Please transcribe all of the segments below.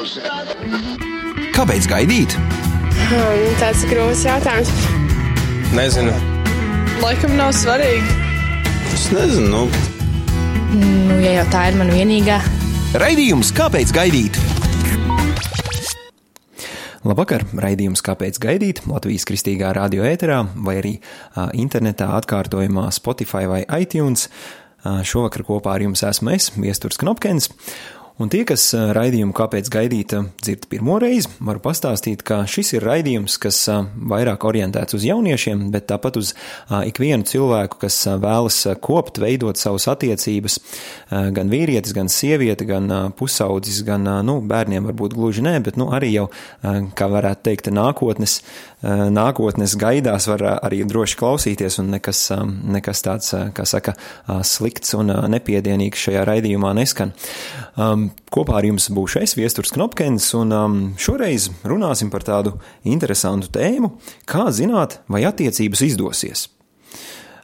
Kāpēc gaidīt? Hmm, tāds ir grūts jautājums. Nezinu. Laikam nav svarīgi. Es nezinu. Nu. Nu, ja jau tā ir mana vienīgā. Raidījums Kāpēc gaidīt? Labvakar! Raidījums Kāpēc gaidīt? Latvijas kristīgā radio ēterā vai arī a, internetā atkārtojumā Spotify vai iTunes. A, šovakar kopā ar jums esmu es, Viesturs Knopkins. Un tie, kas raidījumu kāpēc gaidīt dzird pirmo reizi, varu pastāstīt, ka šis ir raidījums, kas vairāk orientēts uz jauniešiem, bet tāpat uz ikvienu cilvēku, kas vēlas kopt, veidot savas attiecības, gan vīrietis, gan sieviete, gan pusaudzis, gan, nu, bērniem varbūt gluži nē, bet, nu, arī jau, kā varētu teikt, nākotnes, nākotnes gaidās var arī droši klausīties un nekas, nekas tāds, kā saka, slikts un nepiedienīgs šajā raidījumā neskan. Kopā ar jums būšu es, Viesturs Knopkins, un um, šoreiz runāsim par tādu interesantu tēmu, kā zināt, vai attiecības izdosies.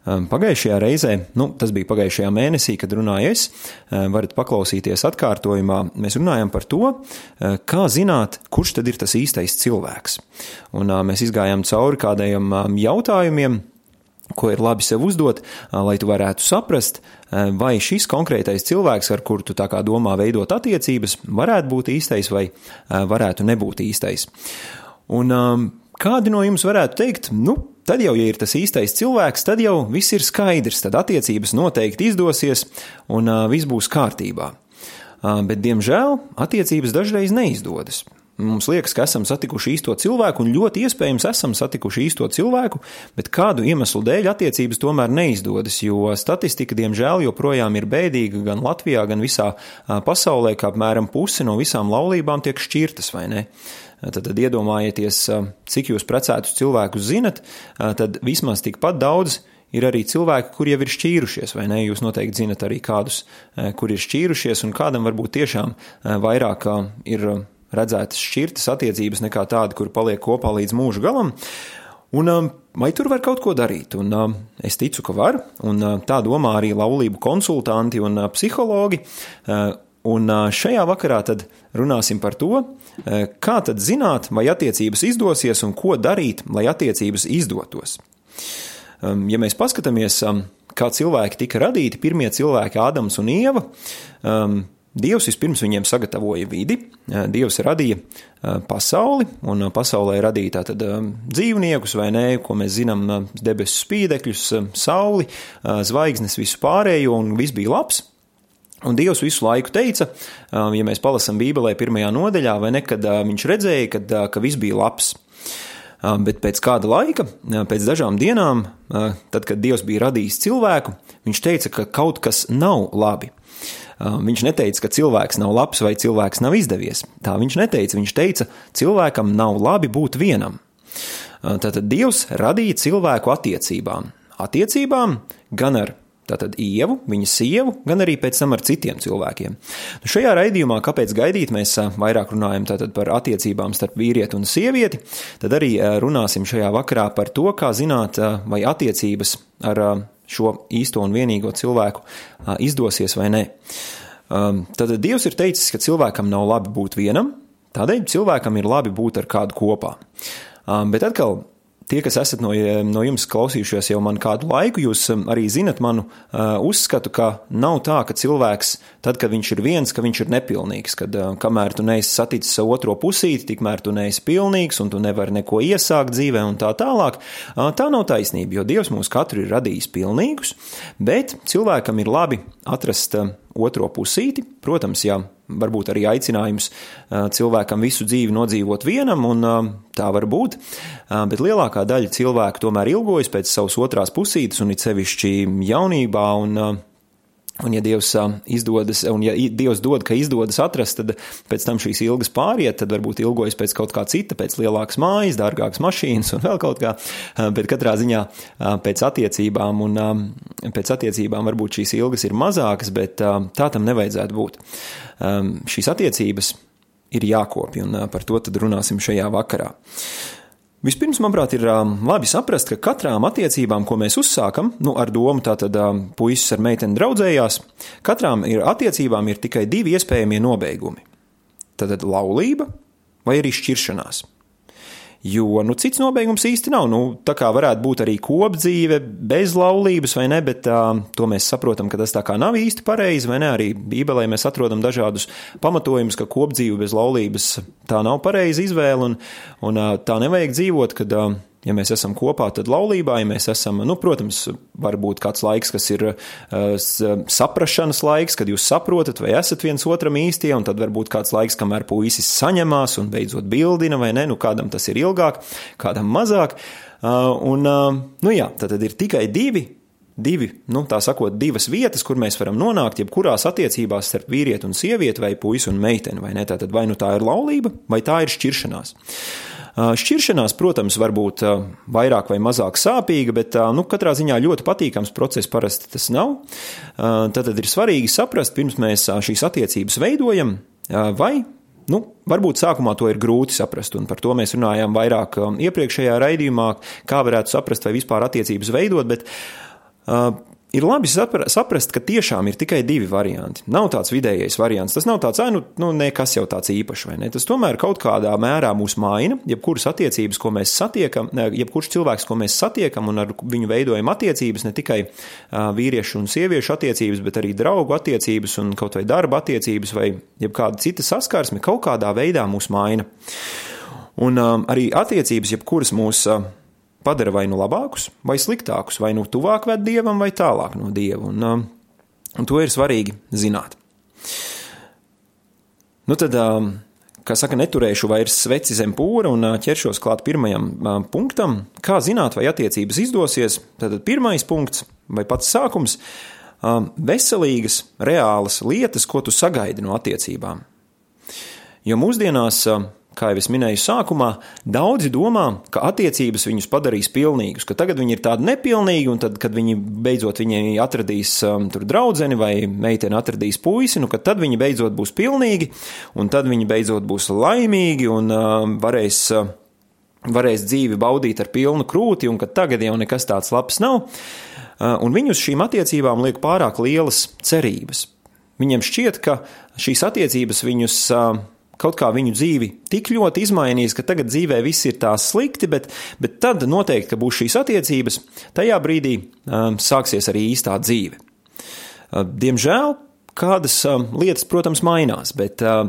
Um, pagājušajā reizē, nu, tas bija pagājušajā mēnesī, kad runāju es, um, varat paklausīties atkārtojumā. Mēs runājam par to, uh, kā zināt, kurš tad ir tas īstais cilvēks. Un uh, mēs izgājām cauri kādiem um, jautājumiem, ko ir labi sev uzdot, lai tu varētu saprast, vai šis konkrētais cilvēks, ar kuru tu tā kā domā veidot attiecības, varētu būt īstais vai varētu nebūt īstais. Un kādi no jums varētu teikt, nu, tad jau, ja ir tas īstais cilvēks, tad jau viss ir skaidrs, tad attiecības noteikti izdosies un viss būs kārtībā. Bet, diemžēl, attiecības dažreiz neizdodas. Mums liekas, ka esam satikuši īsto cilvēku, un ļoti iespējams esam satikuši īsto cilvēku, bet kādu iemeslu dēļ attiecības tomēr neizdodas, jo statistika, diemžēl, joprojām ir bēdīga gan Latvijā, gan visā pasaulē, ka apmēram pusi no visām laulībām tiek šķirtas, vai ne? Tad, tad iedomājieties, cik jūs precētus cilvēkus zinat, tad vismaz tikpat daudz ir arī cilvēki, kur jau ir šķīrušies, vai ne? Jūs noteikti zinat arī kādus, kur ir šķīrušies, un kādam varbūt tiešām vairāk ir redzētas šķirtas attiecības nekā tāda, kur paliek kopā līdz mūža galam. Un, um, vai tur var kaut ko darīt? Un, um, es ticu, ka var, un uh, tā domā arī laulību konsultanti un uh, psihologi. Uh, un šajā vakarā tad runāsim par to, kā tad zināt, vai attiecības izdosies un ko darīt, lai attiecības izdotos. Um, ja mēs paskatāmies, kā cilvēki tika radīti, pirmie cilvēki, Ādams un Ieva, Dievs vispirms viņiem sagatavoja vidi, Dievs radīja pasauli, un pasaulē radīja tātad dzīvniekus, vai ne, ko mēs zinām, debesu spīdekļus, sauli, zvaigznes, visu pārējo, un viss bija labs. Un Dievs visu laiku teica, ja mēs palasām Bībelē pirmajā nodaļā, vai ne, kad viņš redzēja, kad, ka viss bija labs. Bet pēc kāda laika, pēc dažām dienām, tad, kad Dievs bija radījis cilvēku, viņš teica, ka kaut kas nav labi. Viņš neteica, ka cilvēks nav labs vai cilvēks nav izdevies. Tā viņš neteica. Viņš teica, cilvēkam nav labi būt vienam. Tātad Dievs radīja cilvēku attiecībām. Attiecībām gan ar Tātad ievu, viņa sievu, gan arī pēc tam ar citiem cilvēkiem. Nu, šajā raidījumā, kāpēc gaidīt, mēs vairāk runājam par attiecībām starp vīrieti un sievieti, tad arī runāsim šajā vakarā par to, kā zināt, vai attiecības ar šo īsto un vienīgo cilvēku izdosies vai nē. Tad Dievs ir teicis, ka cilvēkam nav labi būt vienam, tādēļ cilvēkam ir labi būt ar kādu kopā. Bet atkal Tie, kas esat no, no jums klausījušies jau man kādu laiku, jūs arī zinat manu uh, uzskatu, ka nav tā, ka cilvēks, tad, kad viņš ir viens, ka viņš ir nepilnīgs, kad uh, kamēr tu neesi saticis savu otro pusīti, tikmēr tu neesi pilnīgs un tu nevari neko iesākt dzīvē un tā tālāk. Uh, tā nav taisnība, jo Dievs mūs katru ir radījis pilnīgus, bet cilvēkam ir labi atrast uh, otro pusīti, protams, jā, varbūt arī aicinājums cilvēkam visu dzīvi nodzīvot vienam, un tā var būt. Bet lielākā daļa cilvēku tomēr ilgojas pēc savas otrās pusītes, un it sevišķi jaunībā, un Un, ja Dievs izdodas, un ja Dievs dod, ka izdodas atrast, tad pēc tam šīs ilgas pāriet, tad varbūt ilgojas pēc kaut kā cita, pēc lielākas mājas, dārgākas mašīnas un vēl kaut kā, bet katrā ziņā pēc attiecībām un pēc attiecībām varbūt šīs ilgas ir mazākas, bet tā tam nevajadzētu būt. Šīs attiecības ir jākopja, un par to tad runāsim šajā vakarā. Vispirms, manuprāt, ir um, labi saprast, ka katrām attiecībām, ko mēs uzsākam, nu, ar domu tātad um, puisis ar meiteni draudzējās, katrām ir attiecībām ir tikai divi iespējamie nobeigumi. tad laulība vai arī šķiršanās. Jo nu, cits nobeigums īsti nav. Nu, tā kā varētu būt arī kopdzīve bez laulības, vai ne, bet uh, to mēs saprotam, ka tas tā kā nav īsti pareizi, vai ne? Arī Bībelē mēs atrodam dažādus pamatojumus, ka kopdzīve bez laulības tā nav pareiza izvēle, un, un uh, tā nevajag dzīvot, kad uh, ja mēs esam kopā, tad laulībā, ja mēs esam, nu, protams, var būt kāds laiks, kas ir uh, saprašanas laiks, kad jūs saprotat, vai esat viens otram īstie, un tad varbūt kāds laiks, kamēr puisis saņemās un beidzot bildina, vai ne, nu, kādam tas ir ilgāk, kādam mazāk. Uh, un, uh, nu, jā, tad, ir tikai divi divi, nu, tā sakot, divas vietas, kur mēs varam nonākt, jebkurās attiecībās starp vīrieti un sievieti, vai puisi un meiteni, vai ne? Tātad vai nu tā ir laulība, vai tā ir šķiršanās. Šķiršanās, protams, var būt vairāk vai mazāk sāpīga, bet nu, katrā ziņā ļoti patīkams process parasti tas nav. Tad ir svarīgi saprast, pirms mēs šīs attiecības veidojam, vai Nu, varbūt sākumā to ir grūti saprast, un par to mēs runājām vairāk iepriekšējā raidījumā, kā varētu saprast, vai vispār attiecības veidot, bet uh, ir labi saprast, ka tiešām ir tikai divi varianti. Nav tāds vidējais variants. Tas nav tāds, nu, nu nekas jau tāds īpašs, vai ne? Tas tomēr kaut kādā mērā mūs maina. Jebkuras attiecības, ko mēs satiekam, jebkurš cilvēks, ko mēs satiekam un ar viņu veidojam attiecības, ne tikai vīriešu un sieviešu attiecības, bet arī draugu attiecības un kaut vai darba attiecības vai jebkāda cita saskarsme, kaut kādā veidā mūs maina. Un um, arī attiecības, jebkuras mūsu padara vai nu labākus, vai sliktākus, vai nu tuvāk ved dievam, vai tālāk no dieva. Un, um, un to ir svarīgi zināt. Nu tad, um, kā saka, neturēšu vairs sveci zem pūra un uh, ķeršos klāt pirmajam um, punktam. Kā zināt, vai attiecības izdosies? Tad pirmais punkts vai pats sākums - veselīgas, reālas lietas, ko tu sagaidi no attiecībām. Jo mūsdienās kā jau es minēju sākumā, daudzi domā, ka attiecības viņus padarīs pilnīgus, ka tagad viņi ir tādi nepilnīgi, un tad, kad viņi beidzot viņi atradīs um, tur draugu vai meiteni atradīs puisi, nu, tad viņi beidzot būs pilnīgi, un tad viņi beidzot būs laimīgi un um, varēs. Uh, varēs dzīvi baudīt ar pilnu krūti, un ka tagad jau nekas tāds labs nav. Uh, un viņi uz šīm attiecībām liek pārāk lielas cerības. Viņiem šķiet, ka šīs attiecības viņus uh, kaut kā viņu dzīvi tik ļoti izmainījis, ka tagad dzīvē viss ir tā slikti, bet, bet tad noteikti, ka būs šīs attiecības, tajā brīdī um, sāksies arī īstā dzīve. Uh, diemžēl kādas um, lietas, protams, mainās, bet uh,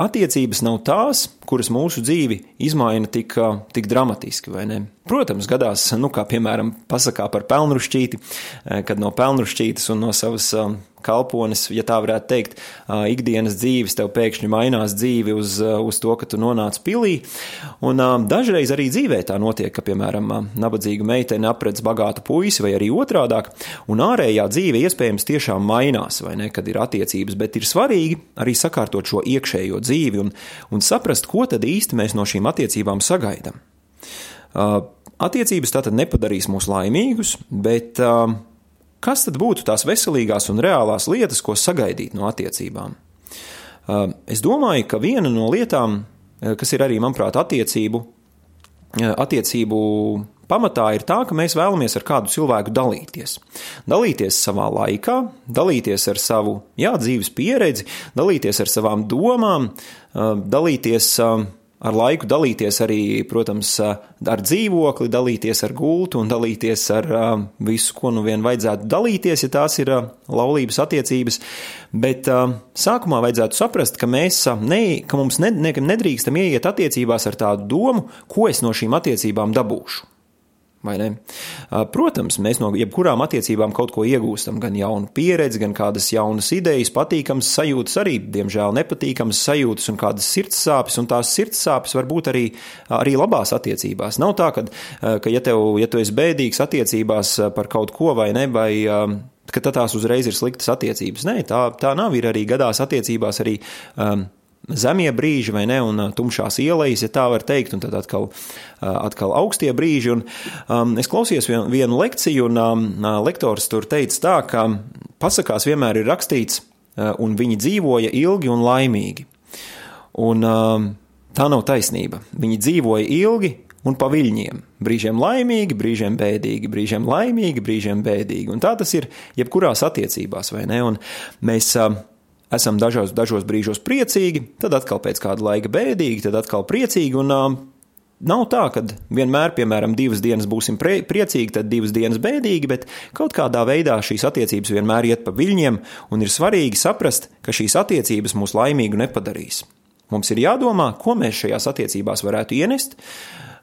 attiecības nav tās, kuras mūsu dzīvi izmaina tik, uh, tik dramatiski, vai ne? Protams, gadās, nu, kā piemēram, pasakā par pelnrušķīti, uh, kad no pelnrušķītes un no savas um, kalponis, ja tā varētu teikt, ikdienas dzīves, tev pēkšņi mainās dzīve uz, uz to, ka tu nonāc pilī. Un dažreiz arī dzīvē tā notiek, ka, piemēram, nabadzīga meitene apredz bagātu puisi vai arī otrādāk, un ārējā dzīve iespējams tiešām mainās, vai ne, kad ir attiecības, bet ir svarīgi arī sakārtot šo iekšējo dzīvi un, un saprast, ko tad īsti mēs no šīm attiecībām sagaidām. Attiecības tātad nepadarīs mūs laimīgus, bet uh, Kas tad būtu tās veselīgās un reālās lietas, ko sagaidīt no attiecībām? Uh, es domāju, ka viena no lietām, uh, kas ir arī, manuprāt, attiecību, uh, attiecību pamatā, ir tā, ka mēs vēlamies ar kādu cilvēku dalīties. Dalīties savā laikā, dalīties ar savu jā, dzīves pieredzi, dalīties ar savām domām, dalīties ar laiku dalīties arī, protams, ar dzīvokli, dalīties ar gultu un dalīties ar visu, ko nu vien vajadzētu dalīties, ja tās ir laulības attiecības. Bet sākumā vajadzētu saprast, ka mēs ne, ka mums ne, ne, nedrīkstam ieiet attiecībās ar tādu domu, ko es no šīm attiecībām dabūšu. Protams, mēs no jebkurām attiecībām kaut ko iegūstam, gan jaunu pieredzi, gan kādas jaunas idejas, patīkamas sajūtas, arī, diemžēl, nepatīkamas sajūtas un kādas sirds sāpes, un tās sirds sāpes var būt arī, arī labās attiecībās. Nav tā, ka, ka ja, tev, ja tu esi bēdīgs attiecībās par kaut ko vai ne, vai ka tās uzreiz ir sliktas attiecības. Nē, tā, tā nav. Ir arī gadās attiecībās arī um, zemie brīži, vai ne, un tumšās ielas, ja tā var teikt, un tad atkal, atkal augstie brīži. Un, um, es klausījos vienu, vienu lekciju, un um, lektors tur teica tā, ka pasakās vienmēr ir rakstīts, uh, un viņi dzīvoja ilgi un laimīgi. Un um, tā nav taisnība. Viņi dzīvoja ilgi un pa viļņiem. Brīžiem laimīgi, brīžiem bēdīgi, brīžiem laimīgi, brīžiem bēdīgi. Un tā tas ir jebkurās attiecībās, vai ne? Un mēs esam dažos, dažos brīžos priecīgi, tad atkal pēc kāda laika bēdīgi, tad atkal priecīgi. Un, uh, Nav tā, ka vienmēr, piemēram, divas dienas būsim priecīgi, tad divas dienas bēdīgi, bet kaut kādā veidā šīs attiecības vienmēr iet pa viļņiem, un ir svarīgi saprast, ka šīs attiecības mūs laimīgu nepadarīs. Mums ir jādomā, ko mēs šajās attiecībās varētu ienest,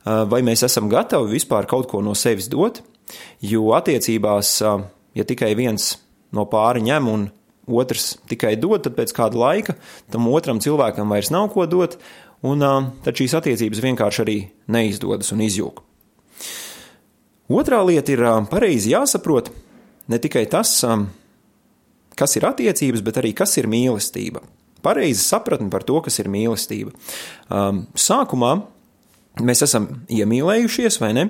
vai mēs esam gatavi vispār kaut ko no sevis dot, jo attiecībās, ja tikai viens no pāri ņem un otrs tikai dod, tad pēc kāda laika tam otram cilvēkam vairs nav ko dot, un tad šīs attiecības vienkārši arī neizdodas un izjūg. Otrā lieta ir pareizi jāsaprot ne tikai tas, kas ir attiecības, bet arī kas ir mīlestība. Pareizi sapratni par to, kas ir mīlestība. Sākumā mēs esam iemīlējušies, vai ne?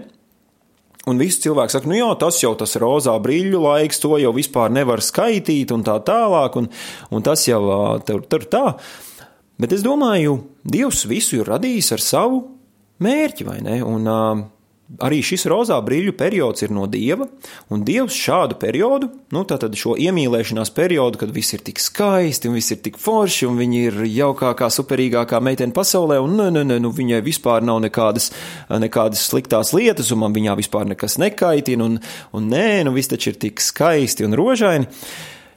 Un visi cilvēki saka, nu jā, tas jau tas rozā brīļu laiks, to jau vispār nevar skaitīt, un tā tālāk, un, un tas jau tur, tur tā. Bet es domāju, Dievs visu ir radījis ar savu mērķi, vai ne? Un, uh, Arī šis rozā brīļu periods ir no dieva, un dievs šādu periodu, nu, tātad šo iemīlēšanās periodu, kad viss ir tik skaisti un viss ir tik forši, un viņi ir jaukākā, superīgākā meitene pasaulē, un ne, ne, ne, nu, viņai vispār nav nekādas, nekādas sliktās lietas, un man viņā vispār nekas nekaitina, un, un nē, nu, viss taču ir tik skaisti un rožaini.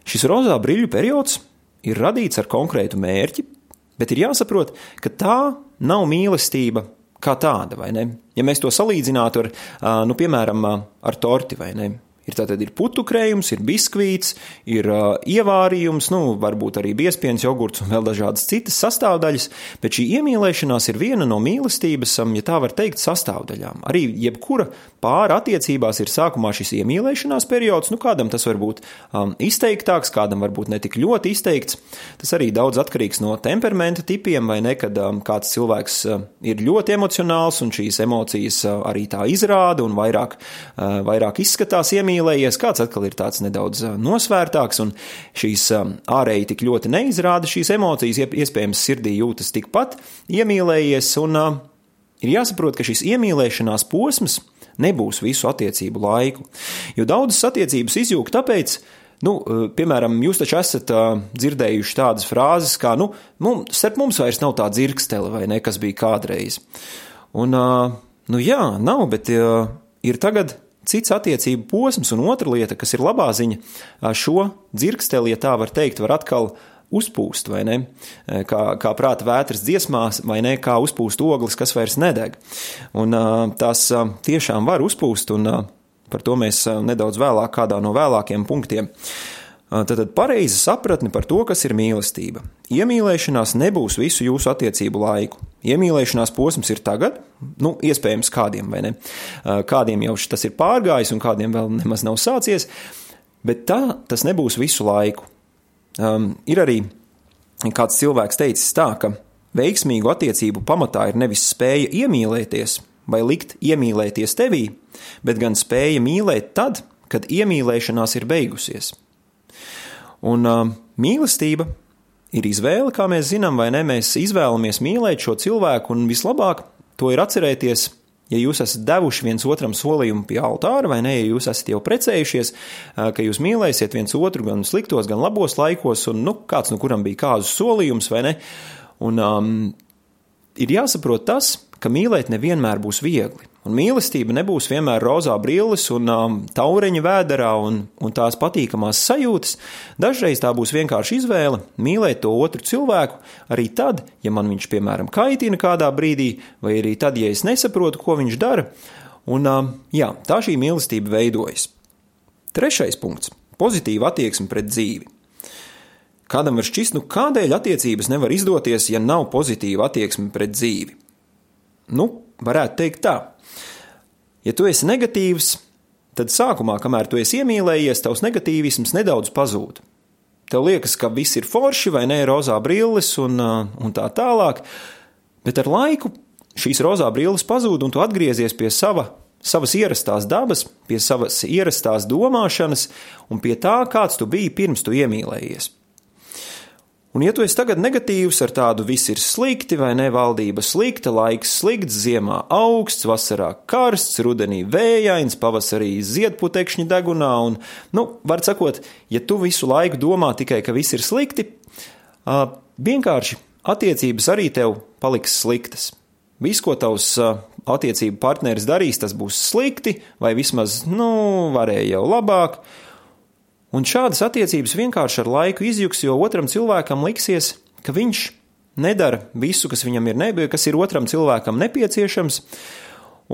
Šis rozā brīļu periods ir radīts ar konkrētu mērķi, bet ir jāsaprot, ka tā nav mīlestība kā tāda, vai ne? Ja mēs to salīdzinātu ar, nu, piemēram, ar torti, vai ne? Ir tātad ir putukrējums, ir biskvīts, ir uh, ievārījums, nu, varbūt arī biezpiens, jogurts un vēl dažādas citas sastāvdaļas, bet šī iemīlēšanās ir viena no mīlestības, ja tā var teikt, sastāvdaļām. Arī jebkura pāra attiecībās ir sākumā šis iemīlēšanās periods, nu, kādam tas var būt um, izteiktāks, kādam varbūt ne tik ļoti izteikts. Tas arī daudz atkarīgs no temperamenta tipiem, vai ne, kad um, kāds cilvēks uh, ir ļoti emocionāls un šīs emocijas uh, arī tā izrāda un vairāk, uh, vairāk izskatās iemīlēšanās iemīlējies, kāds atkal ir tāds nedaudz nosvērtāks, un šīs ārēji tik ļoti neizrāda šīs emocijas, iespējams, sirdī jūtas tikpat iemīlējies, un ir jāsaprot, ka šis iemīlēšanās posms nebūs visu attiecību laiku, jo daudzas attiecības izjūg tāpēc, Nu, piemēram, jūs taču esat uh, dzirdējuši tādas frāzes, kā, nu, mums, starp mums vairs nav tā dzirkstele, vai ne, kas bija kādreiz. Un, uh, nu, jā, nav, bet uh, ir tagad cits attiecību posms, un otra lieta, kas ir labā ziņa, šo dzirksteli, ja tā var teikt, var atkal uzpūst, vai ne? Kā, kā prāta vētras dziesmās, vai ne? Kā uzpūst ogles, kas vairs nedeg. Un tās tiešām var uzpūst, un par to mēs nedaudz vēlāk, kādā no vēlākiem punktiem. Tad pareiza sapratne par to, kas ir mīlestība. Iemīlēšanās nebūs visu jūsu attiecību laiku. Iemīlēšanās posms ir tagad, nu, iespējams, kādiem vai ne. Kādiem jau tas ir pārgājis, un kādiem vēl nemaz nav sācies, bet tā tas nebūs visu laiku. Um, ir arī kāds cilvēks teicis tā, ka veiksmīgu attiecību pamatā ir nevis spēja iemīlēties vai likt iemīlēties tevī, bet gan spēja mīlēt tad, kad iemīlēšanās ir beigusies. Un uh, mīlestība ir izvēle, kā mēs zinām, vai ne? Mēs izvēlamies mīlēt šo cilvēku, un vislabāk to ir atcerēties, ja jūs esat devuši viens otram solījumu pie altāra, vai ne, ja jūs esat jau precējušies, ka jūs mīlēsiet viens otru gan sliktos, gan labos laikos, un nu, kāds no kuram bija kāzus solījums, vai ne? Un um, ir jāsaprot tas, ka mīlēt nevienmēr būs viegli. Un mīlestība nebūs vienmēr rozā brilles un um, taureņa vēderā un, un tās patīkamās sajūtas. Dažreiz tā būs vienkārši izvēle mīlēt to otru cilvēku, arī tad, ja man viņš, piemēram, kaitina kādā brīdī, vai arī tad, ja es nesaprotu, ko viņš dara. Un, um, jā, tā šī mīlestība veidojas. Trešais punkts - pozitīva attieksme pret dzīvi. Kādam var šķist, nu kādēļ attiecības nevar izdoties, ja nav pozitīva attieksme pret dzīvi? Nu, varētu teikt tā. Ja tu esi negatīvs, tad sākumā, kamēr tu esi iemīlējies, tavs negatīvisms nedaudz pazūd. Tev liekas, ka viss ir forši vai nē, rozā brilles un, uh, un tā tālāk, bet ar laiku šīs rozā brilles pazūd un tu atgriezies pie sava, savas ierastās dabas, pie savas ierastās domāšanas un pie tā, kāds tu biji pirms tu iemīlējies. Un, ja tu esi tagad negatīvs ar tādu viss ir slikti, vai ne, valdība slikta, laiks slikts, ziemā augsts, vasarā karsts, rudenī vējains, pavasarī ziedputekšņi degunā, un, nu, var sakot, ja tu visu laiku domā tikai, ka viss ir slikti, uh, vienkārši attiecības arī tev paliks sliktas. Viss, ko tavs uh, attiecību partneris darīs, tas būs slikti, vai vismaz, nu, varēja jau labāk. Un šādas attiecības vienkārši ar laiku izjuks, jo otram cilvēkam liksies, ka viņš nedara visu, kas viņam ir nebija, kas ir otram cilvēkam nepieciešams.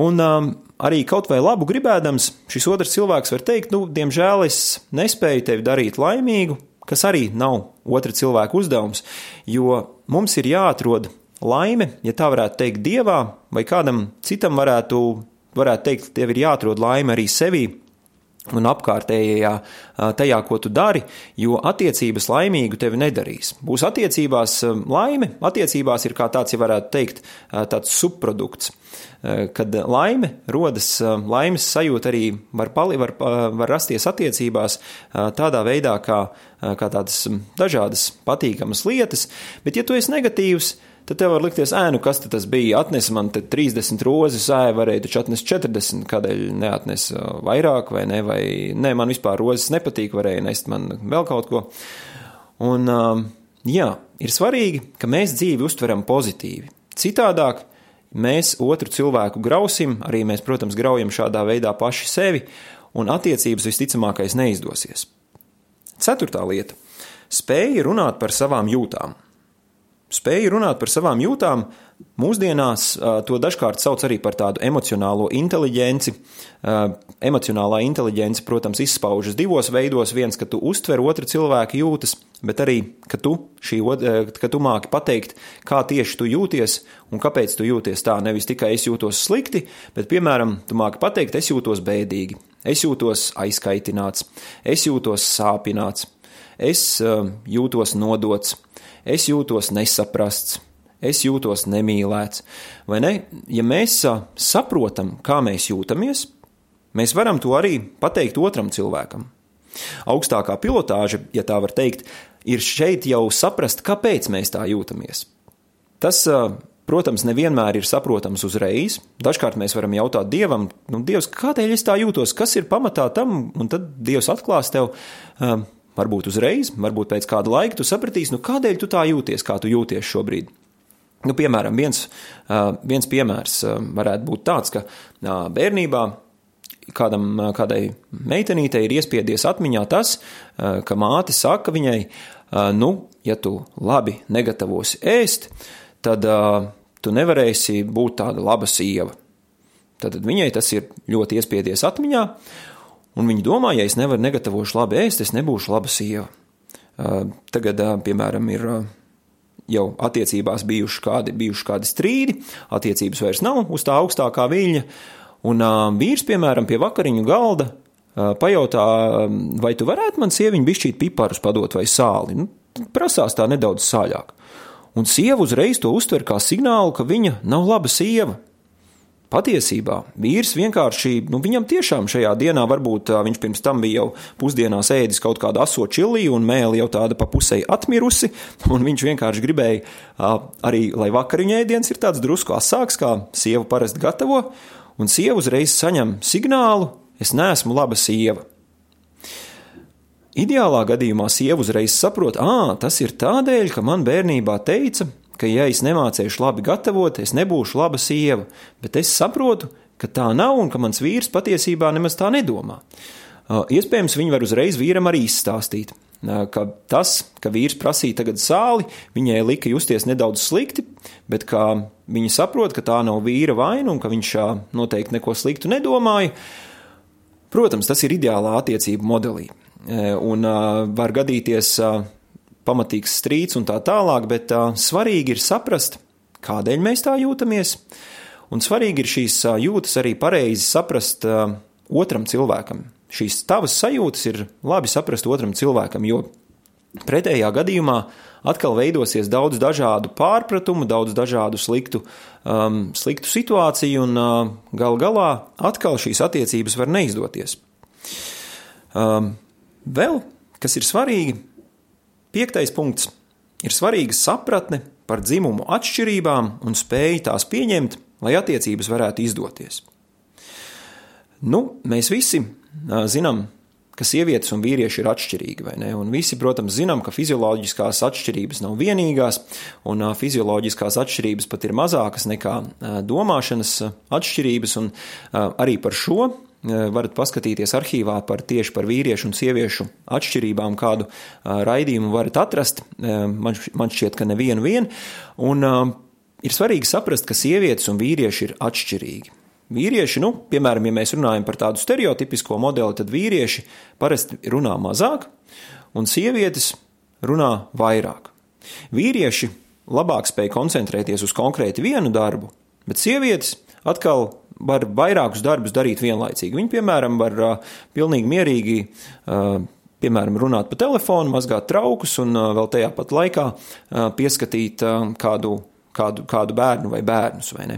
Un um, arī kaut vai labu gribēdams, šis otrs cilvēks var teikt, nu, diemžēl es nespēju tevi darīt laimīgu, kas arī nav otra cilvēka uzdevums, jo mums ir jāatrod laime, ja tā varētu teikt, dievā, vai kādam citam varētu, varētu teikt, tev ir jāatrod laime arī sevī, un apkārtējā tajā, ko tu dari, jo attiecības laimīgu tevi nedarīs. Būs attiecībās laime, attiecībās ir kā tāds, ja varētu teikt, tāds subprodukts. Kad laime rodas, laimes sajūta arī var, pali, var, var rasties attiecībās tādā veidā, kā, kā tādas dažādas patīkamas lietas, bet ja tu esi negatīvs, tad tev var likties, ēnu, kas tas bija. Atnes man 30 rozes, ēnu varēja taču atnest 40, kādēļ neatnes vairāk, vai ne, vai ne, man vispār rozes nepatīk, varēja nest man vēl kaut ko. Un, jā, ir svarīgi, ka mēs dzīvi uztveram pozitīvi. Citādāk mēs otru cilvēku grausim, arī mēs, protams, graujam šādā veidā paši sevi, un attiecības visticamākais neizdosies. Ceturtā lieta - spēja runāt par savām jūtām. Spēja runāt par savām jūtām, mūsdienās to dažkārt sauc arī par tādu emocionālo inteligenci. Emocionālā inteligence, protams, izpaužas divos veidos. Viens, ka tu uztver otra cilvēka jūtas, bet arī, ka tu, šī, ka tu māki pateikt, kā tieši tu jūties un kāpēc tu jūties tā. Nevis tikai es jūtos slikti, bet, piemēram, tu māki pateikt, es jūtos bēdīgi, es jūtos aizkaitināts, es jūtos sāpināts, es jūtos nodots es jūtos nesaprasts, es jūtos nemīlēts. Vai ne? Ja mēs saprotam, kā mēs jūtamies, mēs varam to arī pateikt otram cilvēkam. Augstākā pilotāža, ja tā var teikt, ir šeit jau saprast, kāpēc mēs tā jūtamies. Tas, protams, nevienmēr ir saprotams uzreiz. Dažkārt mēs varam jautāt Dievam, nu, Dievs, kādēļ es tā jūtos, kas ir pamatā tam, un tad Dievs atklās tev, Varbūt uzreiz, varbūt pēc kāda laika tu sapratīsi, nu kādēļ tu tā jūties, kā tu jūties šobrīd. Nu, piemēram, viens, viens piemērs varētu būt tāds, ka bērnībā kādam, kādai meitenītei ir iespiedies atmiņā tas, ka māte saka viņai, nu, ja tu labi negatavosi ēst, tad tu nevarēsi būt tāda laba sieva. Tad viņai tas ir ļoti iespiedies atmiņā, Un viņi domā, ja es nevaru negatavošu labi ēst, es nebūšu laba sieva. Tagad, piemēram, ir jau attiecībās bijuši kādi, bijuši kādi strīdi, attiecības vairs nav uz tā augstākā viļņa, un vīrs, piemēram, pie vakariņu galda pajautā, vai tu varētu man sieviņu bišķīt piparus padot vai sāli. Nu, prasās tā nedaudz sāļāk. Un sieva uzreiz to uztver kā signālu, ka viņa nav laba sieva, Patiesībā vīrs vienkārši, nu, viņam tiešām šajā dienā varbūt viņš pirms tam bija jau pusdienās ēdis kaut kādu aso čili un mēli jau tāda pa pusei atmirusi, un viņš vienkārši gribēja arī, lai vakariņu ēdiens ir tāds drusku asāks, kā sieva parasti gatavo, un sieva uzreiz saņem signālu, es neesmu laba sieva. Ideālā gadījumā sieva uzreiz saprot, ah, tas ir tādēļ, ka man bērnībā teica, ka, ja es nemācīšu labi gatavot, es nebūšu laba sieva, bet es saprotu, ka tā nav un ka mans vīrs patiesībā nemaz tā nedomā. Iespējams, viņi var uzreiz vīram arī izstāstīt, ka tas, ka vīrs prasīja tagad sāli, viņai lika justies nedaudz slikti, bet ka viņa saprot, ka tā nav vīra vaina un ka viņš noteikti neko sliktu nedomāja. Protams, tas ir ideālā attiecību modelī. Un var gadīties pamatīgs strīds un tā tālāk, bet uh, svarīgi ir saprast, kādēļ mēs tā jūtamies, un svarīgi ir šīs uh, jūtas arī pareizi saprast uh, otram cilvēkam. Šīs tavas sajūtas ir labi saprast otram cilvēkam, jo pretējā gadījumā atkal veidosies daudz dažādu pārpratumu, daudz dažādu sliktu, um, sliktu situāciju, un uh, gal galā atkal šīs attiecības var neizdoties. Um, vēl, kas ir svarīgi, Piektais punkts. ir svarīga sapratne par dzimumu atšķirībām un spēja tās pieņemt, lai attiecības varētu izdoties. Nu, mēs visi zinām, ka sievietes un vīrieši ir atšķirīgi, vai ne? Un visi, protams, zinām, ka fizioloģiskās atšķirības nav vienīgās, un fizioloģiskās atšķirības pat ir mazākas nekā domāšanas atšķirības, un arī par šo varat paskatīties arhīvā par tieši par vīriešu un sieviešu atšķirībām, kādu raidījumu varat atrast. Man, man šķiet, ka nevienu vien, un ir svarīgi saprast, ka sievietes un vīrieši ir atšķirīgi. Vīrieši, nu, piemēram, ja mēs runājam par tādu stereotipisko modeli, tad vīrieši parasti runā mazāk, un sievietes runā vairāk. Vīrieši labāk spēj koncentrēties uz konkrēti vienu darbu, bet sievietes atkal var vairākus darbus darīt vienlaicīgi. Viņi, piemēram, var uh, pilnīgi mierīgi uh, piemēram, runāt pa telefonu, mazgāt traukus un uh, vēl tajā pat laikā pieskatīt kādu, kādu, kādu bērnu vai bērnus. Vai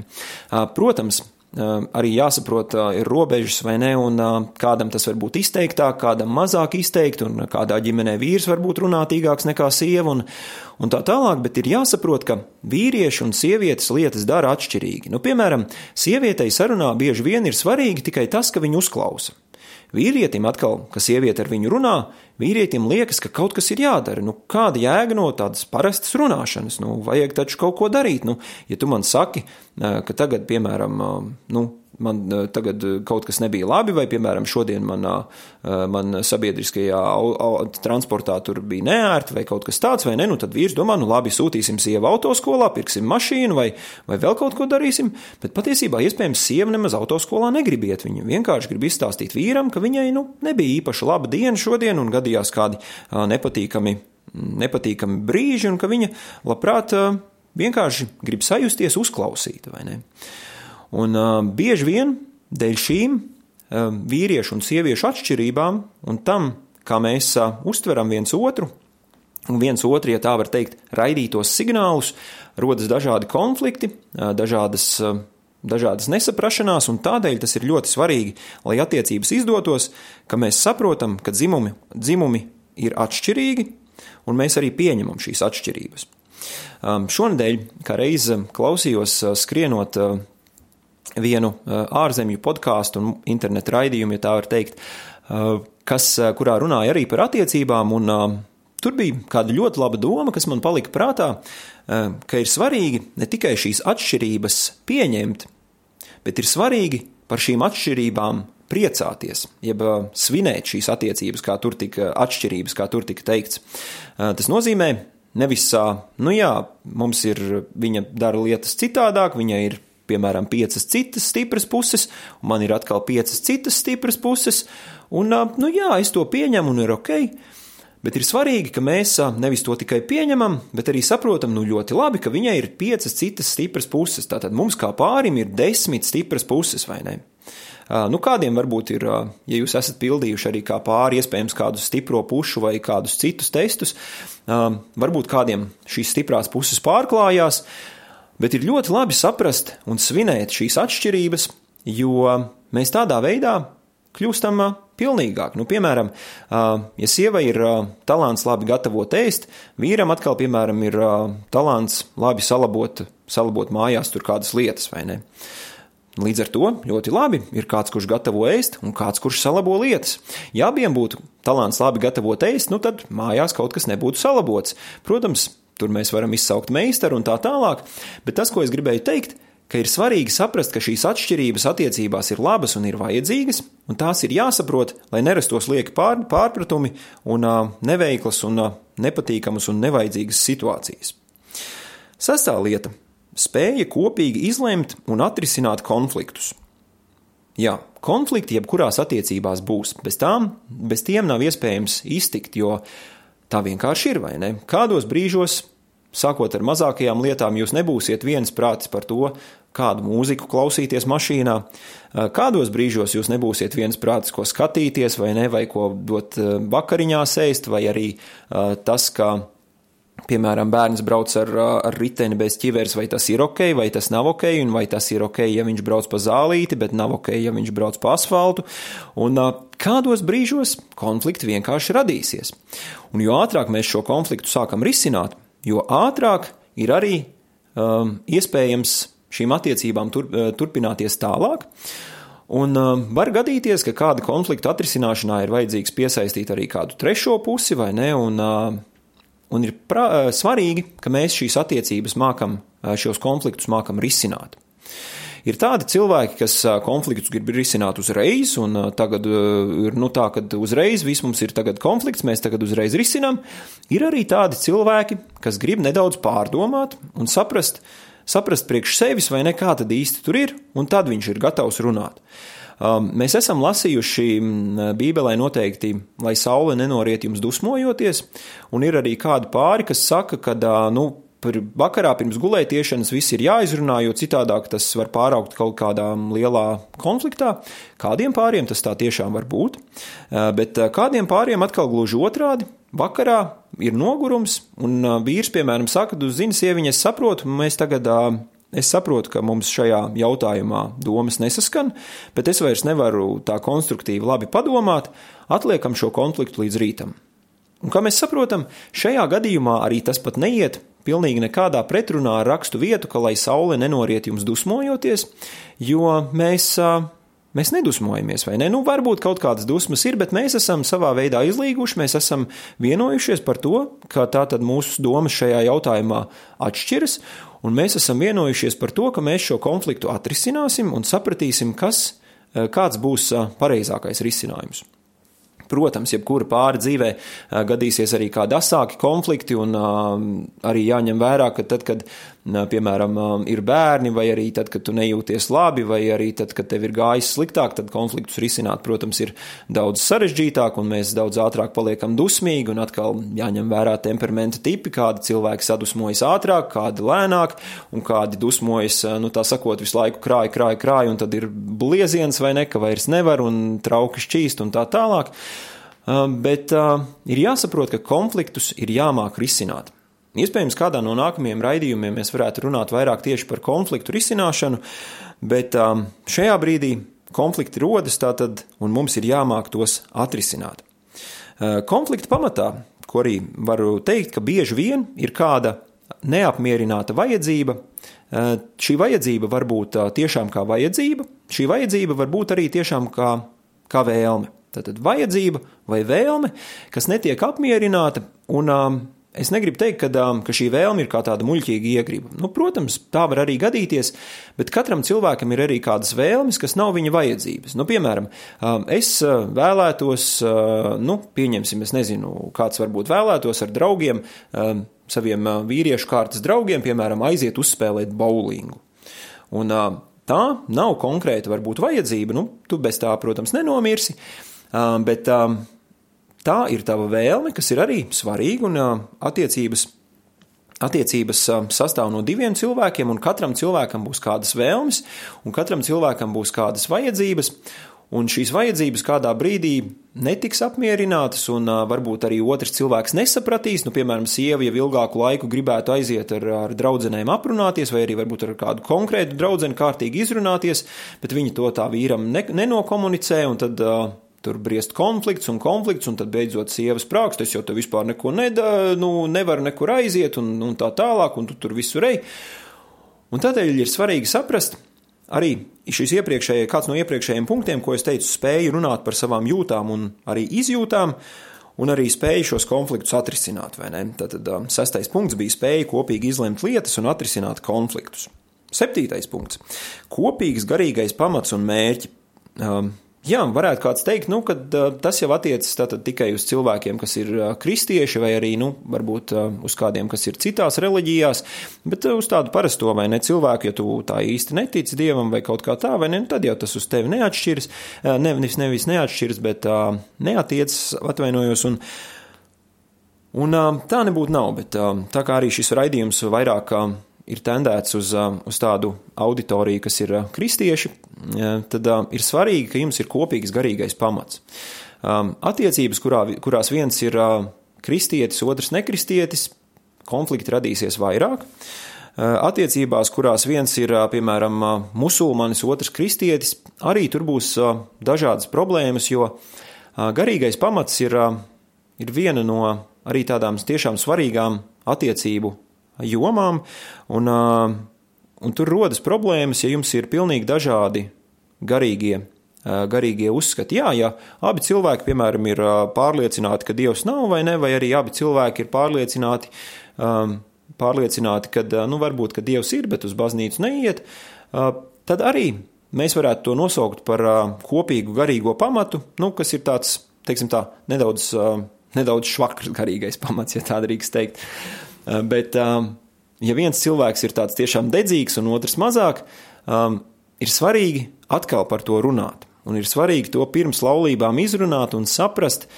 Protams, arī jāsaprot, ir robežas vai ne, un kādam tas var būt izteiktāk, kādam mazāk izteikti, un kādā ģimenē vīrs var būt runātīgāks nekā sieva, un, un tā tālāk, bet ir jāsaprot, ka vīrieši un sievietes lietas dara atšķirīgi. Nu, piemēram, sievietei sarunā bieži vien ir svarīgi tikai tas, ka viņu uzklausa. Vīrietim atkal, ka sieviete ar viņu runā, vīrietim liekas, ka kaut kas ir jādara. Nu, kāda jēga no tādas parastas runāšanas? Nu, vajag taču kaut ko darīt. Nu, ja tu man saki, ka tagad, piemēram, nu, man eh, tagad eh, kaut kas nebija labi, vai, piemēram, šodien manā, eh, man sabiedriskajā transportā tur bija neērti, vai kaut kas tāds, vai ne, nu tad vīrs domā, nu labi, sūtīsim sievu autoskolā, pirksim mašīnu, vai, vai vēl kaut ko darīsim, bet patiesībā iespējams sieva nemaz autoskolā negrib iet. Viņa vienkārši grib izstāstīt vīram, ka viņai, nu, nebija īpaši laba diena šodien un gadījās kādi nepatīkami, nepatīkami brīži, un ka viņa labprāt vienkārši grib sajusties uzklausīta, vai ne? Un uh, bieži vien dēļ šīm uh, vīriešu un sieviešu atšķirībām un tam, kā mēs uh, uztveram viens otru, un viens otru, ja tā var teikt, raidītos signālus, rodas dažādi konflikti, uh, dažādas. Uh, dažādas nesaprašanās, un tādēļ tas ir ļoti svarīgi, lai attiecības izdotos, ka mēs saprotam, ka dzimumi, dzimumi ir atšķirīgi, un mēs arī pieņemam šīs atšķirības. Um, šonadēļ, kā reiz klausījos uh, skrienot uh, vienu uh, ārzemju podkāstu un internetu raidījumu, ja tā var teikt, uh, kas, uh, kurā runāja arī par attiecībām. Un, Tur bija kāda ļoti laba doma, kas man palika prātā, ka ir svarīgi ne tikai šīs atšķirības pieņemt, bet ir svarīgi par šīm atšķirībām priecāties, jeb svinēt šīs attiecības, kā tur tika atšķirības, kā tur tika teikts. Tas nozīmē, nevis, nu jā, mums ir, viņa dara lietas citādāk, viņa ir piemēram, piecas citas stipras puses, un man ir atkal piecas citas stipras puses, un, nu jā, es to pieņemu un ir ok. Bet ir svarīgi, ka mēs nevis to tikai pieņemam, bet arī saprotam, nu ļoti labi, ka viņai ir piecas citas stipras puses. Tātad mums kā pārim ir desmit stipras puses, vai ne? Nu, kādiem varbūt ir, ja jūs esat pildījuši arī kā pāri, iespējams, kādu stipro pušu vai kādus citus testus, varbūt kādiem šīs stiprās puses pārklājās, Bet ir ļoti labi saprast un svinēt šīs atšķirības, jo mēs tādā veidā kļūstam pilnīgāk. Nu, piemēram, ja sieva ir talants labi gatavot ēst, vīram atkal, piemēram, ir talants labi salabot, salabot mājās tur kādas lietas, vai ne? Līdz ar to ļoti labi ir kāds, kurš gatavo ēst, un kāds, kurš salabo lietas. Ja abiem būtu talants labi gatavot ēst, nu tad mājās kaut kas nebūtu salabots. Protams, Tur mēs varam izsaukt meistaru un tā tālāk, bet tas, ko es gribēju teikt, ka ir svarīgi saprast, ka šīs atšķirības attiecībās ir labas un ir vajadzīgas, un tās ir jāsaprot, lai nerastos lieki pār, pārpratumi un uh, neveiklas un uh, nepatīkamas un nevajadzīgas situācijas. Sestā lieta - spēja kopīgi izlemt un atrisināt konfliktus. Jā, konflikti jebkurās attiecībās būs, bez tām, bez tiem nav iespējams iztikt, jo Tā vienkārši ir, vai ne? Kādos brīžos, sākot ar mazākajām lietām, jūs nebūsiet viensprātis par to, kādu mūziku klausīties mašīnā, kādos brīžos jūs nebūsiet viensprātis, ko skatīties, vai ne, vai ko dot vakariņā sēst, vai arī tas, ka Piemēram, bērns brauc ar, ar riteni bez ķiveres, vai tas ir ok, vai tas nav ok, un vai tas ir ok, ja viņš brauc pa zālīti, bet nav ok, ja viņš brauc pa asfaltu. Un kādos brīžos konflikti vienkārši radīsies. Un jo ātrāk mēs šo konfliktu sākam risināt, jo ātrāk ir arī um, iespējams šīm attiecībām tur, turpināties tālāk. Un uh, var gadīties, ka kāda konflikta atrisināšanā ir vajadzīgs piesaistīt arī kādu trešo pusi, vai ne? Un, uh, un ir pra, uh, svarīgi, ka mēs šīs attiecības mākam, uh, šos konfliktus mākam risināt. Ir tādi cilvēki, kas konfliktus grib risināt uzreiz, un tagad ir nu, tā, ka uzreiz viss mums ir konflikts, mēs tagad uzreiz risinām. Ir arī tādi cilvēki, kas grib nedaudz pārdomāt un saprast, saprast priekš sevis, vai ne kā tad īsti tur ir, un tad viņš ir gatavs runāt. Um, mēs esam lasījuši Bībelē noteikti, lai saule nenoriet jums dusmojoties, un ir arī kādi pāri, kas saka, ka nu, vakarā pirms gulētiešanas viss ir jāizrunā, jo citādāk tas var pāraukt kaut kādā lielā konfliktā. Kādiem pāriem tas tā tiešām var būt, bet kādiem pāriem atkal gluži otrādi. Vakarā ir nogurums, un vīrs, piemēram, saka, tu zini, sieviņa, es saprotu, mēs tagad Es saprotu, ka mums šajā jautājumā domas nesaskan, bet es vairs nevaru tā konstruktīvi labi padomāt, atliekam šo konfliktu līdz rītam. Un kā mēs saprotam, šajā gadījumā arī tas pat neiet pilnīgi nekādā pretrunā ar rakstu vietu, ka lai saule nenoriet jums dusmojoties, jo mēs, mēs nedusmojamies, vai ne? Nu, varbūt kaut kādas dusmas ir, bet mēs esam savā veidā izlīguši, mēs esam vienojušies par to, ka tā tad mūsu domas šajā jautājumā atšķiras, un mēs esam vienojušies par to, ka mēs šo konfliktu atrisināsim un sapratīsim, kas, kāds būs pareizākais risinājums. Protams, jebkura pāri dzīvē gadīsies arī kādi asāki konflikti, un arī jāņem vērā, ka tad, kad, piemēram, ir bērni, vai arī tad, kad tu nejūties labi, vai arī tad, kad tev ir gājis sliktāk, tad konfliktus risināt, protams, ir daudz sarežģītāk, un mēs daudz ātrāk paliekam dusmīgi, un atkal jāņem vērā temperamenta tipi, kādi cilvēki sadusmojas ātrāk, kādi lēnāk, un kādi dusmojas, nu tā sakot, visu laiku krāja, krāja, krāja, un tad ir blieziens vai ne, ka vairs nevar, un trauki šķīst un tā tālāk. Bet ir jāsaprot, ka konfliktus ir jāmāk risināt. Iespējams, kādā no nākamajiem raidījumiem mēs varētu runāt vairāk tieši par konfliktu risināšanu, bet šajā brīdī konflikti rodas tātad, un mums ir jāmāk tos atrisināt. Konflikta pamatā, ko arī varu teikt, ka bieži vien ir kāda neapmierināta vajadzība. Šī vajadzība var būt tiešām kā vajadzība, šī vajadzība var būt arī tiešām kā, kā vēlme. Tātad vajadzība vai vēlme, kas netiek apmierināta, un um, es negribu teikt, ka, um, ka šī vēlme ir kā tāda muļķīga iegriba. Nu, protams, tā var arī gadīties, bet katram cilvēkam ir arī kādas vēlmes, kas nav viņa vajadzības. Nu, piemēram, um, es uh, vēlētos, uh, nu, pieņemsim, es nezinu, kāds varbūt vēlētos ar draugiem, um, saviem uh, vīriešu kārtas draugiem, piemēram, aiziet uzspēlēt bowlingu. Un, Tā nav konkrēta varbūt vajadzība, nu, tu bez tā, protams, nenomirsi, bet tā ir tava vēlme, kas ir arī svarīga un attiecības. Attiecības sastāv no diviem cilvēkiem, un katram cilvēkam būs kādas vēlmes, un katram cilvēkam būs kādas vajadzības. Un šīs vajadzības kādā brīdī netiks apmierinātas, un varbūt arī otrs cilvēks nesapratīs. Nu, piemēram, sieva jau ilgāku laiku gribētu aiziet ar, ar draugiem aprunāties, vai arī varbūt ar kādu konkrētu draugu kārtīgi izrunāties, bet viņi to tā vīram ne, nenokomunicē, un tad uh, tur briest konflikts un konflikts, un tad beidzot sievas prāks, es jau te vispār neko neda, nu, nevaru nekur aiziet, un, un tā tālāk, un tu tur visur ej. Un tādēļ ir svarīgi saprast, arī šis iepriekšējais, kāds no iepriekšējiem punktiem, ko es teicu, spēju runāt par savām jūtām un arī izjūtām, un arī spēju šos konfliktus atrisināt, vai ne? Tātad um, sestais punkts bija spēja kopīgi izlemt lietas un atrisināt konfliktus. Septītais punkts - kopīgs garīgais pamats un mērķi. Um, Jā, varētu kāds teikt, nu, ka tas jau attiecas tikai uz cilvēkiem, kas ir kristieši, vai arī nu, varbūt uz kādiem, kas ir citās reliģijās, bet uz tādu parasto vai ne cilvēku, ja tu tā īsti netici dievam vai kaut kā tā, vai ne, nu, tad jau tas uz tevi neatšķiras, nevis, nevis neatšķiras, bet neatiecas, atvainojos. Un, un tā nebūtu nav, bet tā kā arī šis raidījums vairāk ir tendēts uz, uz tādu auditoriju, kas ir kristieši, tad ir svarīgi, ka jums ir kopīgs garīgais pamats. Attiecības, kurā, kurās viens ir kristietis, otrs nekristietis, konflikti radīsies vairāk. Attiecībās, kurās viens ir, piemēram, musulmanis, otrs kristietis, arī tur būs dažādas problēmas, jo garīgais pamats ir, ir viena no arī tādām tiešām svarīgām attiecību jomām, un, un tur rodas problēmas, ja jums ir pilnīgi dažādi garīgie garīgie uzskati. Jā, ja abi cilvēki, piemēram, ir pārliecināti, ka Dievs nav vai ne, vai arī abi cilvēki ir pārliecināti, pārliecināti ka, nu, varbūt, ka Dievs ir, bet uz baznīcu neiet, tad arī mēs varētu to nosaukt par kopīgu garīgo pamatu, nu, kas ir tāds, teiksim tā, nedaudz, nedaudz švakrs garīgais pamats, ja tā drīkst teikt. Bet, ja viens cilvēks ir tāds tiešām dedzīgs un otrs mazāk, ir svarīgi atkal par to runāt. Un ir svarīgi to pirms laulībām izrunāt un saprast,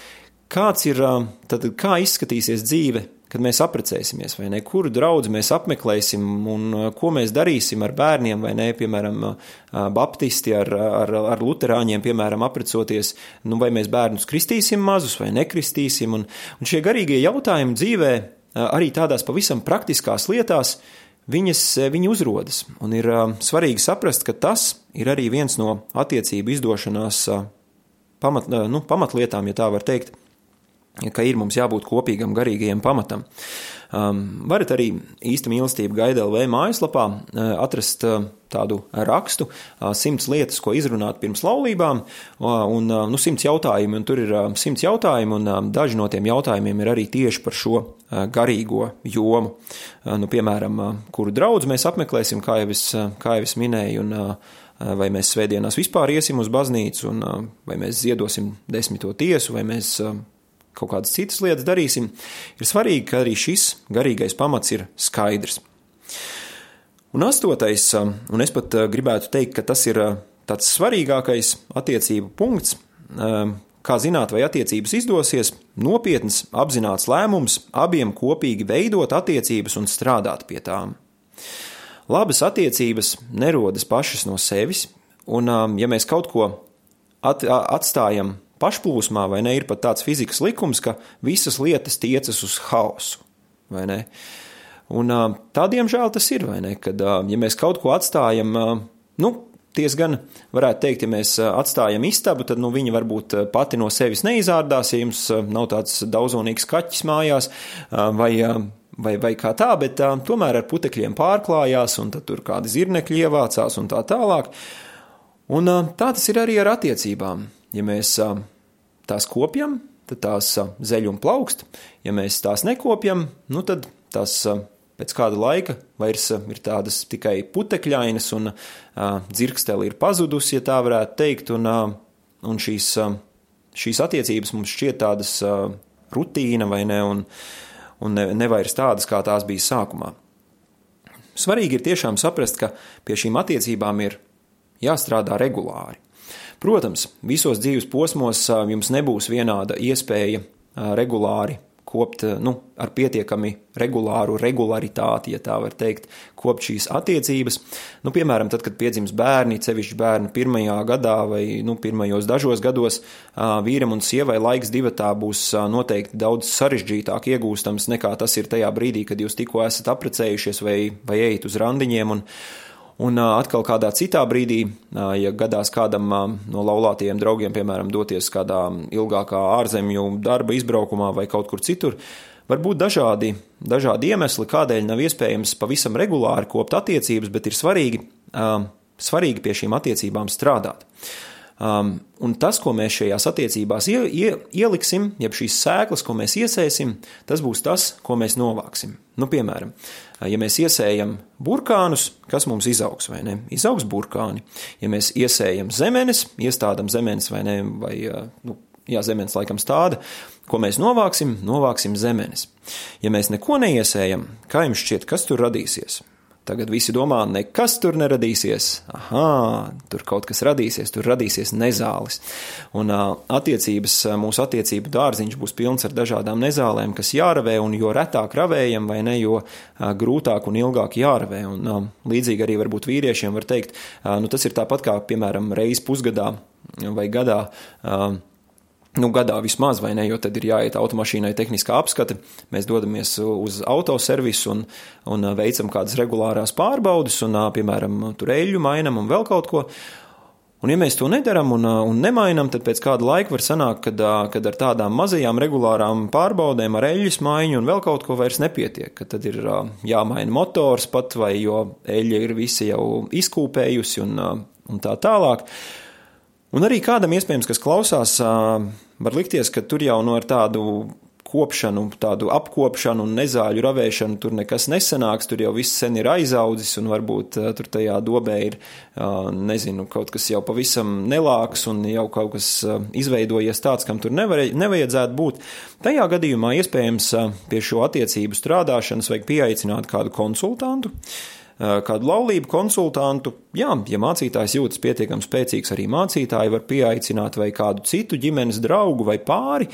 kāds ir, tad, kā izskatīsies dzīve, kad mēs apprecēsimies, vai ne, kuru draugu mēs apmeklēsim un ko mēs darīsim ar bērniem, vai ne, piemēram, baptisti ar, ar, ar luterāņiem, piemēram, aprecoties, nu, vai mēs bērnus kristīsim mazus vai nekristīsim, un, un šie garīgie jautājumi dzīvē arī tādās pavisam praktiskās lietās, viņas, viņi uzrodas. Un ir svarīgi saprast, ka tas ir arī viens no attiecību izdošanās pamat, nu, pamatlietām, ja tā var teikt, ka ir mums jābūt kopīgam garīgajam pamatam. Um, varat arī īsta mīlestība gaidēlv mājaslapā uh, atrast uh, tādu rakstu, uh, simts lietas, ko izrunāt pirms laulībām, uh, un uh, nu, simts jautājumi, un tur ir uh, simts jautājumi, un uh, daži no tiem jautājumiem ir arī tieši par šo garīgo jomu. Nu, piemēram, kuru draudz mēs apmeklēsim, kā jau es, kā jau es minēju, un vai mēs svētdienās vispār iesim uz baznīcu, un vai mēs ziedosim desmito tiesu, vai mēs kaut kādas citas lietas darīsim, ir svarīgi, ka arī šis garīgais pamats ir skaidrs. Un astotais, un es pat gribētu teikt, ka tas ir tāds svarīgākais attiecību punkts, kā zināt, vai attiecības izdosies, nopietns, apzināts lēmums abiem kopīgi veidot attiecības un strādāt pie tām. Labas attiecības nerodas pašas no sevis, un um, ja mēs kaut ko at, atstājam pašplūsmā, vai ne, ir pat tāds fizikas likums, ka visas lietas tiecas uz hausu, vai ne? Un tā, diemžēl, tas ir, vai ne, kad, ja mēs kaut ko atstājam, nu, diezgan, varētu teikt, ja mēs atstājam istabu, tad, nu, viņa varbūt pati no sevis neizārdās, ja jums nav tāds daudzonīgs kaķis mājās, vai, vai, vai kā tā, bet tomēr ar putekļiem pārklājās, un tur kādi zirnekļi ievācās un tā tālāk. Un tā tas ir arī ar attiecībām. Ja mēs tās kopjam, tad tās zeļ un plaukst. Ja mēs tās nekopjam, nu tad tās pēc kāda laika vairs ir tādas tikai putekļainas, un dzirksteli ir pazudusi, ja tā varētu teikt, un, un šīs, šīs attiecības mums šķiet tādas rutīna vai ne, un, un ne, nevairs tādas, kā tās bija sākumā. Svarīgi ir tiešām saprast, ka pie šīm attiecībām ir jāstrādā regulāri. Protams, visos dzīves posmos jums nebūs vienāda iespēja regulāri kopt, nu, ar pietiekami regulāru regularitāti, ja tā var teikt, kopt šīs attiecības. Nu, piemēram, tad, kad piedzimst bērni, sevišķi bērni pirmajā gadā vai, nu, pirmajos dažos gados, vīram un sievai laiks divatā būs noteikti daudz sarežģītāk iegūstams nekā tas ir tajā brīdī, kad jūs tikko esat aprecējušies vai, vai ejat uz randiņiem. Un, Un atkal kādā citā brīdī, ja gadās kādam no laulātajiem draugiem, piemēram, doties kādā ilgākā ārzemju darba izbraukumā vai kaut kur citur, var būt dažādi, dažādi iemesli, kādēļ nav iespējams pavisam regulāri kopt attiecības, bet ir svarīgi, svarīgi pie šīm attiecībām strādāt. Um, un tas, ko mēs šajās attiecībās ie, ie, ieliksim, jeb šīs sēklas, ko mēs iesēsim, tas būs tas, ko mēs novāksim. Nu, piemēram, ja mēs iesējam burkānus, kas mums izaugs vai ne? Izaugs burkāni. Ja mēs iesējam zemenes, iestādam zemenes vai ne, vai, nu, jā, zemenes laikam stāda, ko mēs novāksim, novāksim zemenes. Ja mēs neko neiesējam, kā jums šķiet, kas tur radīsies? Tagad visi domā, nekas tur neradīsies. Aha, tur kaut kas radīsies, tur radīsies nezāles. Un attiecības, mūsu attiecību dārziņš būs pilns ar dažādām nezālēm, kas jāravē, un jo retāk ravējam, vai ne, jo grūtāk un ilgāk jāravē. Un līdzīgi arī varbūt vīriešiem var teikt, nu tas ir tāpat kā, piemēram, reiz pusgadā vai gadā nu, gadā vismaz, vai ne, jo tad ir jāiet automašīnai tehniskā apskate. Mēs dodamies uz autoservisu un, un veicam kādas regulārās pārbaudes, un, piemēram, tur eļļu mainam un vēl kaut ko. Un, ja mēs to nedaram un, un nemainām, tad pēc kāda laika var sanākt, kad, kad ar tādām mazajām regulārām pārbaudēm, ar eļļas maiņu un vēl kaut ko vairs nepietiek. Tad ir jāmaina motors pat, vai jo eļļa ir visi jau izkūpējusi un, un tā tālāk. Un arī kādam iespējams, kas klausās, var likties, ka tur jau no ar tādu kopšanu, tādu apkopšanu un nezāļu ravēšanu tur nekas nesanāks, tur jau viss sen ir aizaudzis un varbūt uh, tur tajā dobē ir, uh, nezinu, kaut kas jau pavisam nelāks un jau kaut kas uh, izveidojies tāds, kam tur nevar, nevajadzētu būt. Tajā gadījumā iespējams pie šo attiecību strādāšanas vajag pieaicināt kādu konsultantu kādu laulību konsultantu. Jā, ja mācītājs jūtas pietiekami spēcīgs, arī mācītāji var pieaicināt vai kādu citu ģimenes draugu vai pāri,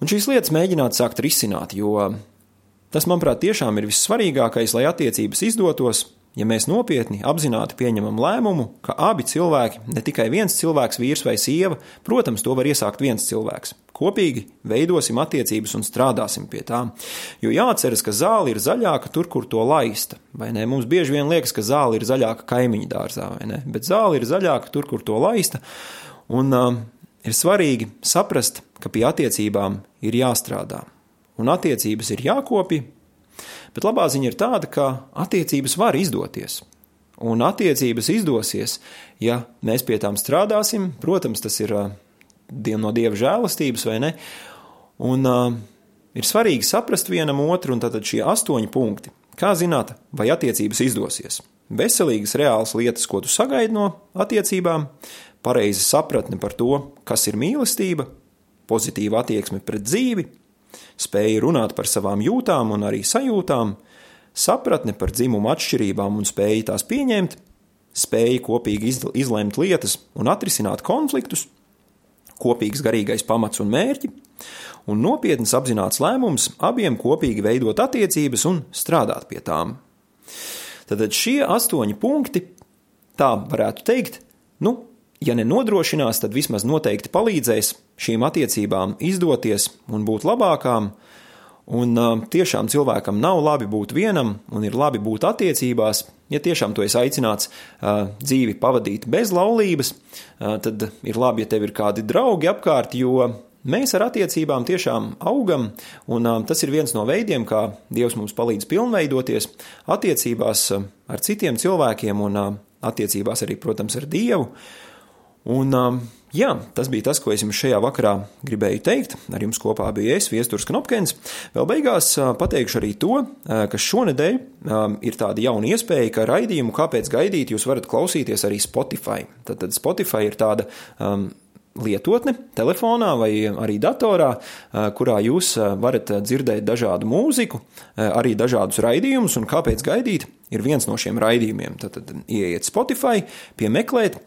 un šīs lietas mēģināt sākt risināt, jo tas, manuprāt, tiešām ir vissvarīgākais, lai attiecības izdotos, ja mēs nopietni, apzināti pieņemam lēmumu, ka abi cilvēki, ne tikai viens cilvēks, vīrs vai sieva, protams, to var iesākt viens cilvēks. Kopīgi veidosim attiecības un strādāsim pie tām. Jo jāatceras, ka zāle ir zaļāka tur, kur to laista. Vai ne? Mums bieži vien liekas, ka zāle ir zaļāka kaimiņu dārzā, vai ne? Bet zāle ir zaļāka tur, kur to laista. Un uh, ir svarīgi saprast, ka pie attiecībām ir jāstrādā. Un attiecības ir jākopja, bet labā ziņa ir tāda, ka attiecības var izdoties. Un attiecības izdosies, ja mēs pie tām strādāsim. Protams, tas ir uh, no dieva žēlastības, vai ne? Un uh, ir svarīgi saprast vienam otru, un tad šie astoņi punkti. Kā zināt, vai attiecības izdosies? Veselīgas, reālas lietas, ko tu sagaidi no attiecībām, pareiza sapratne par to, kas ir mīlestība, pozitīva attieksme pret dzīvi, spēja runāt par savām jūtām un arī sajūtām, sapratne par dzimumu atšķirībām un spēja tās pieņemt, spēja kopīgi izlemt lietas un atrisināt konfliktus, kopīgs garīgais pamats un mērķi, un nopietns apzināts lēmums abiem kopīgi veidot attiecības un strādāt pie tām. Tad šie astoņi punkti, tā varētu teikt, nu, ja nenodrošinās, tad vismaz noteikti palīdzēs šīm attiecībām izdoties un būt labākām. Un uh, tiešām cilvēkam nav labi būt vienam, un ir labi būt attiecībās. Ja tiešām tu esi aicināts uh, dzīvi pavadīt bez laulības, uh, tad ir labi, ja tev ir kādi draugi apkārt, jo mēs ar attiecībām tiešām augam, un uh, tas ir viens no veidiem, kā Dievs mums palīdz pilnveidoties attiecībās uh, ar citiem cilvēkiem un attiecībās arī, protams, ar Dievu. Un, um, jā, tas bija tas, ko es jums šajā vakarā gribēju teikt. Ar jums kopā bija es, Viesturs Knopkins. Vēl beigās pateikšu arī to, ka šonadēļ ir tāda jauna iespēja, ka raidījumu kāpēc gaidīt jūs varat klausīties arī Spotify. Tad, tad Spotify ir tāda um, lietotne, telefonā vai arī datorā, kurā jūs varat dzirdēt dažādu mūziku, arī dažādus raidījumus, un kāpēc gaidīt, ir viens no šiem raidījumiem. Tad, tad ieiet Spotify, piemeklēt,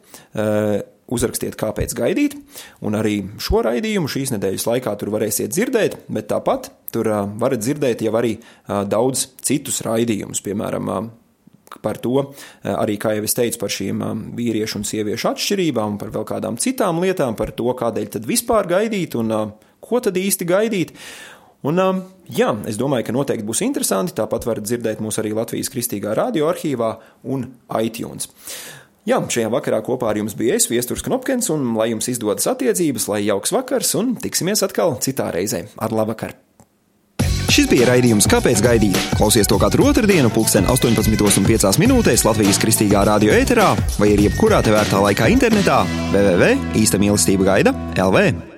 uzrakstiet, kāpēc gaidīt, un arī šo raidījumu šīs nedēļas laikā tur varēsiet dzirdēt, bet tāpat tur varat dzirdēt jau arī daudz citus raidījumus, piemēram, par to, arī, kā jau es teicu, par šīm vīriešu un sieviešu atšķirībām, par vēl kādām citām lietām, par to, kādēļ tad vispār gaidīt un ko tad īsti gaidīt. Un, jā, es domāju, ka noteikti būs interesanti. Tāpat varat dzirdēt mūs arī Latvijas Kristīgā radioarkīvā un iTunes. Jā, šajā vakarā kopā ar jums bija es, Viesturs Knopkins, un lai jums izdodas attiecības, lai jauks vakars, un tiksimies atkal citā reizē. Ar labvakar! Šis bija raidījums Kāpēc gaidīt? Klausies to katru otrdienu, pulksten 18,5 minūtēs Latvijas kristīgā radio ēterā vai arī jebkurā tevērtā laikā internetā www.īsta mīlestība gaida LV.